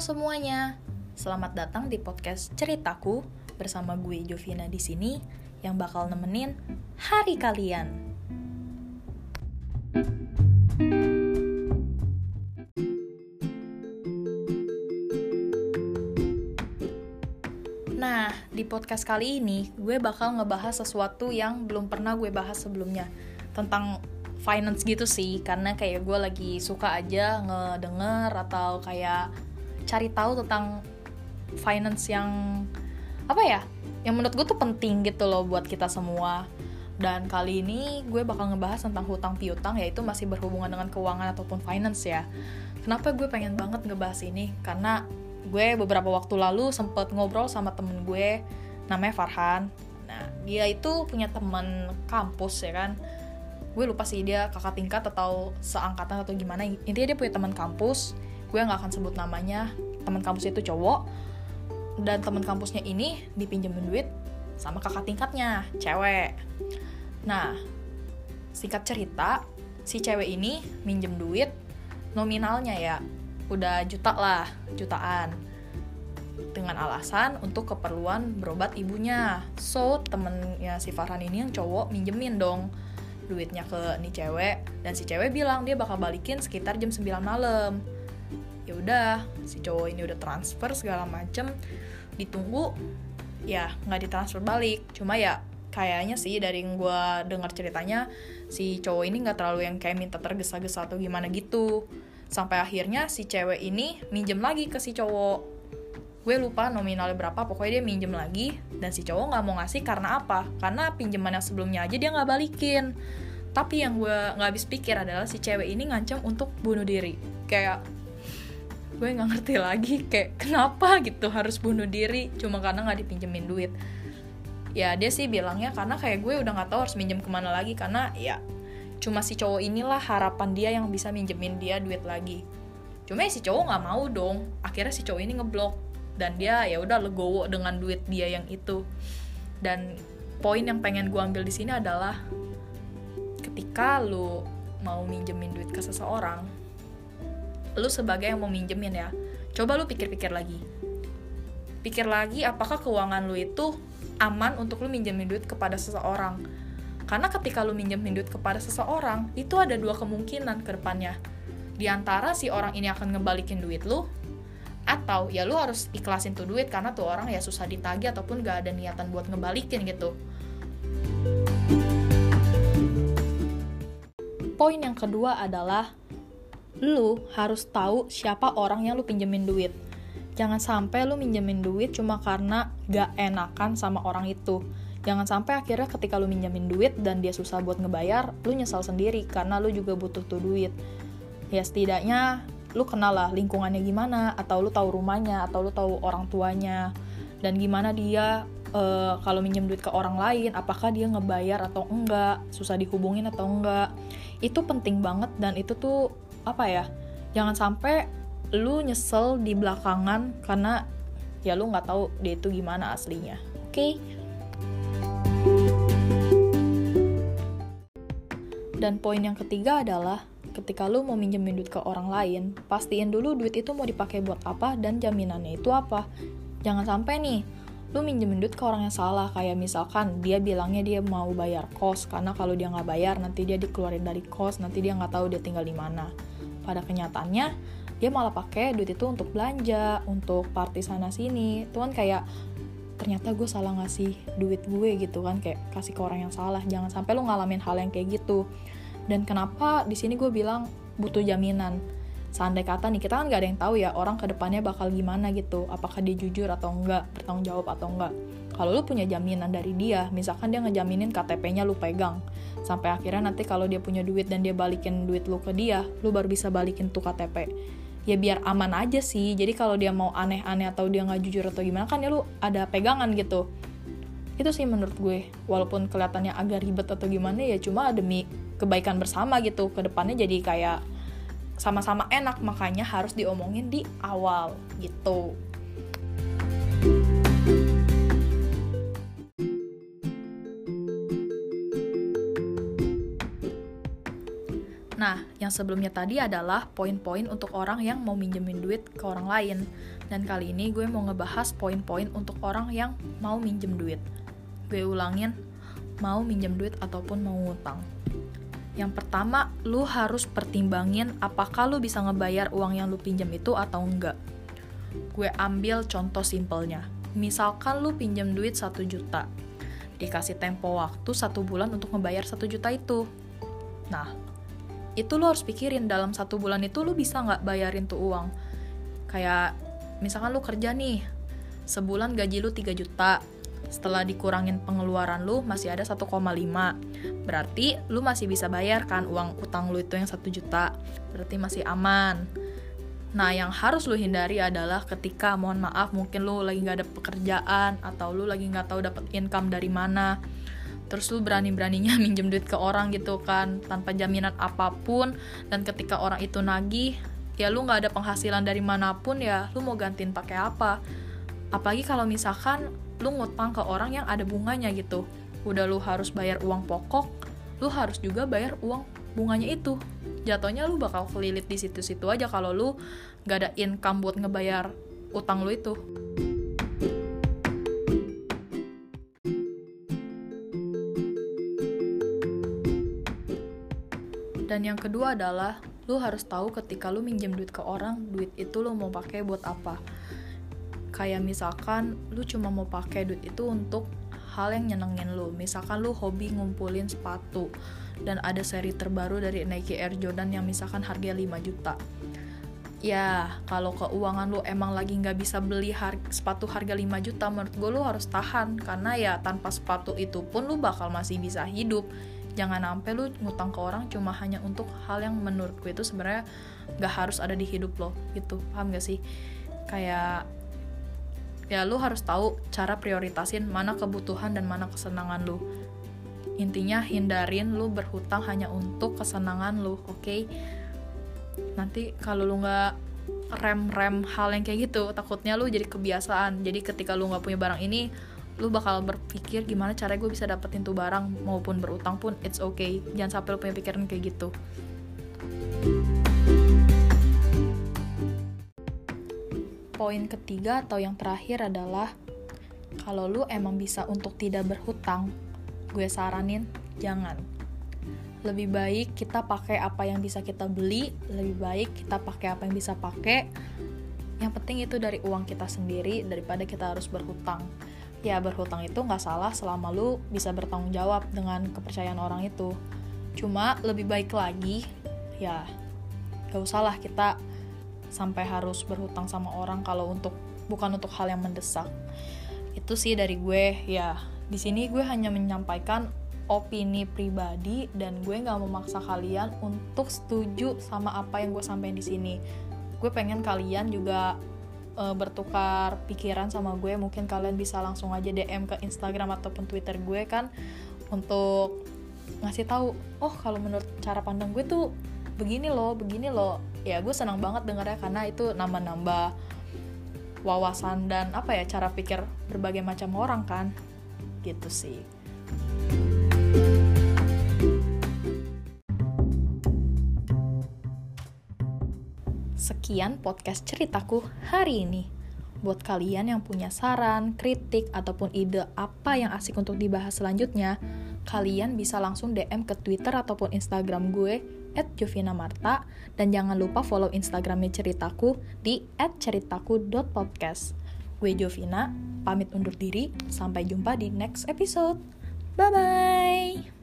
semuanya, selamat datang di podcast ceritaku bersama gue Jovina di sini yang bakal nemenin hari kalian. Nah, di podcast kali ini gue bakal ngebahas sesuatu yang belum pernah gue bahas sebelumnya tentang finance gitu sih karena kayak gue lagi suka aja ngedenger atau kayak cari tahu tentang finance yang apa ya yang menurut gue tuh penting gitu loh buat kita semua. Dan kali ini gue bakal ngebahas tentang hutang piutang yaitu masih berhubungan dengan keuangan ataupun finance ya. Kenapa gue pengen banget ngebahas ini? Karena gue beberapa waktu lalu sempet ngobrol sama temen gue namanya Farhan. Nah dia itu punya teman kampus ya kan? Gue lupa sih dia kakak tingkat atau seangkatan atau gimana. Intinya dia punya teman kampus gue nggak akan sebut namanya. Teman kampus itu cowok. Dan teman kampusnya ini dipinjemin duit sama kakak tingkatnya cewek. Nah singkat cerita si cewek ini minjem duit nominalnya ya. Udah juta lah jutaan. Dengan alasan untuk keperluan berobat ibunya. So temennya si Farhan ini yang cowok minjemin dong duitnya ke nih cewek. Dan si cewek bilang dia bakal balikin sekitar jam 9 malam ya udah si cowok ini udah transfer segala macem ditunggu ya nggak ditransfer balik. Cuma ya kayaknya sih dari yang gue dengar ceritanya si cowok ini nggak terlalu yang kayak minta tergesa-gesa atau gimana gitu. Sampai akhirnya si cewek ini minjem lagi ke si cowok. Gue lupa nominalnya berapa pokoknya dia minjem lagi dan si cowok nggak mau ngasih karena apa? Karena pinjaman yang sebelumnya aja dia nggak balikin. Tapi yang gue nggak habis pikir adalah si cewek ini ngancam untuk bunuh diri. Kayak gue nggak ngerti lagi kayak kenapa gitu harus bunuh diri cuma karena nggak dipinjemin duit? Ya dia sih bilangnya karena kayak gue udah nggak tahu harus minjem ke mana lagi karena ya cuma si cowok inilah harapan dia yang bisa minjemin dia duit lagi. Cuma ya si cowok nggak mau dong akhirnya si cowok ini ngeblok dan dia ya udah legowo dengan duit dia yang itu. Dan poin yang pengen gue ambil di sini adalah ketika lu mau minjemin duit ke seseorang lu sebagai yang mau minjemin ya. Coba lu pikir-pikir lagi. Pikir lagi apakah keuangan lu itu aman untuk lu minjemin duit kepada seseorang. Karena ketika lu minjemin duit kepada seseorang itu ada dua kemungkinan ke depannya. Di antara si orang ini akan ngebalikin duit lu atau ya lu harus ikhlasin tuh duit karena tuh orang ya susah ditagih ataupun gak ada niatan buat ngebalikin gitu. Poin yang kedua adalah lu harus tahu siapa orang yang lu pinjemin duit. Jangan sampai lu minjemin duit cuma karena gak enakan sama orang itu. Jangan sampai akhirnya ketika lu minjemin duit dan dia susah buat ngebayar lu nyesal sendiri karena lu juga butuh tuh duit. Ya setidaknya lu kenal lah lingkungannya gimana atau lu tahu rumahnya atau lu tahu orang tuanya. Dan gimana dia uh, kalau minjem duit ke orang lain apakah dia ngebayar atau enggak susah dihubungin atau enggak. Itu penting banget dan itu tuh apa ya jangan sampai lu nyesel di belakangan karena ya lu nggak tahu dia itu gimana aslinya oke dan poin yang ketiga adalah ketika lu mau minjemin duit ke orang lain, pastiin dulu duit itu mau dipakai buat apa dan jaminannya itu apa. Jangan sampai nih, lu minjemin duit ke orang yang salah, kayak misalkan dia bilangnya dia mau bayar kos, karena kalau dia nggak bayar nanti dia dikeluarin dari kos, nanti dia nggak tahu dia tinggal di mana. Pada kenyataannya, dia malah pakai duit itu untuk belanja, untuk party sana sini. Itu kan kayak ternyata gue salah ngasih duit gue gitu kan kayak kasih ke orang yang salah. Jangan sampai lu ngalamin hal yang kayak gitu. Dan kenapa di sini gue bilang butuh jaminan seandai kata nih kita kan nggak ada yang tahu ya orang ke depannya bakal gimana gitu. Apakah dia jujur atau enggak bertanggung jawab atau enggak kalau lu punya jaminan dari dia misalkan dia ngejaminin KTP-nya lu pegang sampai akhirnya nanti kalau dia punya duit dan dia balikin duit lu ke dia lu baru bisa balikin tuh KTP ya biar aman aja sih. Jadi kalau dia mau aneh-aneh atau dia nggak jujur atau gimana kan ya lu ada pegangan gitu. Itu sih menurut gue. Walaupun kelihatannya agak ribet atau gimana ya cuma demi kebaikan bersama gitu. Ke depannya jadi kayak sama-sama enak makanya harus diomongin di awal gitu Nah, yang sebelumnya tadi adalah poin-poin untuk orang yang mau minjemin duit ke orang lain. Dan kali ini gue mau ngebahas poin-poin untuk orang yang mau minjem duit. Gue ulangin, mau minjem duit ataupun mau ngutang. Yang pertama, lu harus pertimbangin apakah lu bisa ngebayar uang yang lu pinjam itu atau enggak. Gue ambil contoh simpelnya. Misalkan lu pinjam duit 1 juta, dikasih tempo waktu satu bulan untuk ngebayar satu juta itu. Nah, itu lo harus pikirin dalam satu bulan itu lo bisa nggak bayarin tuh uang. Kayak misalkan lo kerja nih, sebulan gaji lo 3 juta, setelah dikurangin pengeluaran lu masih ada 1,5 berarti lu masih bisa bayar kan uang utang lu itu yang 1 juta berarti masih aman Nah, yang harus lu hindari adalah ketika, mohon maaf, mungkin lu lagi nggak ada pekerjaan atau lu lagi nggak tahu dapat income dari mana. Terus lu berani-beraninya minjem duit ke orang gitu kan, tanpa jaminan apa pun. Dan ketika orang itu nagih, ya lu nggak ada penghasilan dari mana pun ya, lu mau gantiin pakai apa? Apalagi kalau misalkan lu ngutang ke orang yang ada bunganya gitu. Udah lu harus bayar uang pokok, lu harus juga bayar uang bunganya itu. Jatuhnya lu bakal kelilit di situ-situ aja kalau lu gak ada income buat ngebayar utang lu itu. Dan yang kedua adalah lu harus tahu ketika lu minjem duit ke orang duit itu lu mau pakai buat apa. Kayak misalkan lu cuma mau pakai duit itu untuk hal yang nyenengin lu. Misalkan lu hobi ngumpulin sepatu dan ada seri terbaru dari Nike Air Jordan yang misalkan harga 5 juta. Ya kalau keuangan lu emang lagi nggak bisa beli har sepatu harga 5 juta menurut gue lu harus tahan. Karena ya tanpa sepatu itu pun lu bakal masih bisa hidup. Jangan sampai lu ngutang ke orang cuma hanya untuk hal yang menurut gue itu sebenarnya nggak harus ada di hidup lo gitu. Paham gak sih? Kayak ya lu harus tahu cara prioritasin mana kebutuhan dan mana kesenangan lu. Intinya hindarin lu berhutang hanya untuk kesenangan lu oke? Okay? nanti kalau lu nggak rem-rem hal yang kayak gitu takutnya lu jadi kebiasaan. Jadi ketika lu nggak punya barang ini lu bakal berpikir gimana cara gue bisa dapetin tuh barang maupun berutang pun it's okay. Jangan sampai lu punya pikiran kayak gitu poin ketiga atau yang terakhir adalah kalau lu emang bisa untuk tidak berhutang, gue saranin jangan. Lebih baik kita pakai apa yang bisa kita beli, lebih baik kita pakai apa yang bisa pakai. Yang penting itu dari uang kita sendiri daripada kita harus berhutang. Ya berhutang itu nggak salah selama lu bisa bertanggung jawab dengan kepercayaan orang itu. Cuma lebih baik lagi, ya gak usah lah kita sampai harus berhutang sama orang kalau untuk bukan untuk hal yang mendesak. Itu sih dari gue ya. Di sini gue hanya menyampaikan opini pribadi dan gue nggak memaksa kalian untuk setuju sama apa yang gue sampaikan di sini. Gue pengen kalian juga uh, bertukar pikiran sama gue. Mungkin kalian bisa langsung aja DM ke Instagram ataupun Twitter gue kan untuk ngasih tahu oh kalau menurut cara pandang gue tuh begini loh begini loh. Ya gue senang banget dengarnya karena itu nambah-nambah wawasan dan apa ya cara pikir berbagai macam orang kan. Gitu sih. Sekian podcast ceritaku hari ini. Buat kalian yang punya saran, kritik, ataupun ide apa yang asik untuk dibahas selanjutnya, kalian bisa langsung DM ke Twitter ataupun Instagram gue at Jovina Marta dan jangan lupa follow Instagramnya ceritaku di ceritaku.podcast. Gue Jovina, pamit undur diri, sampai jumpa di next episode. Bye-bye!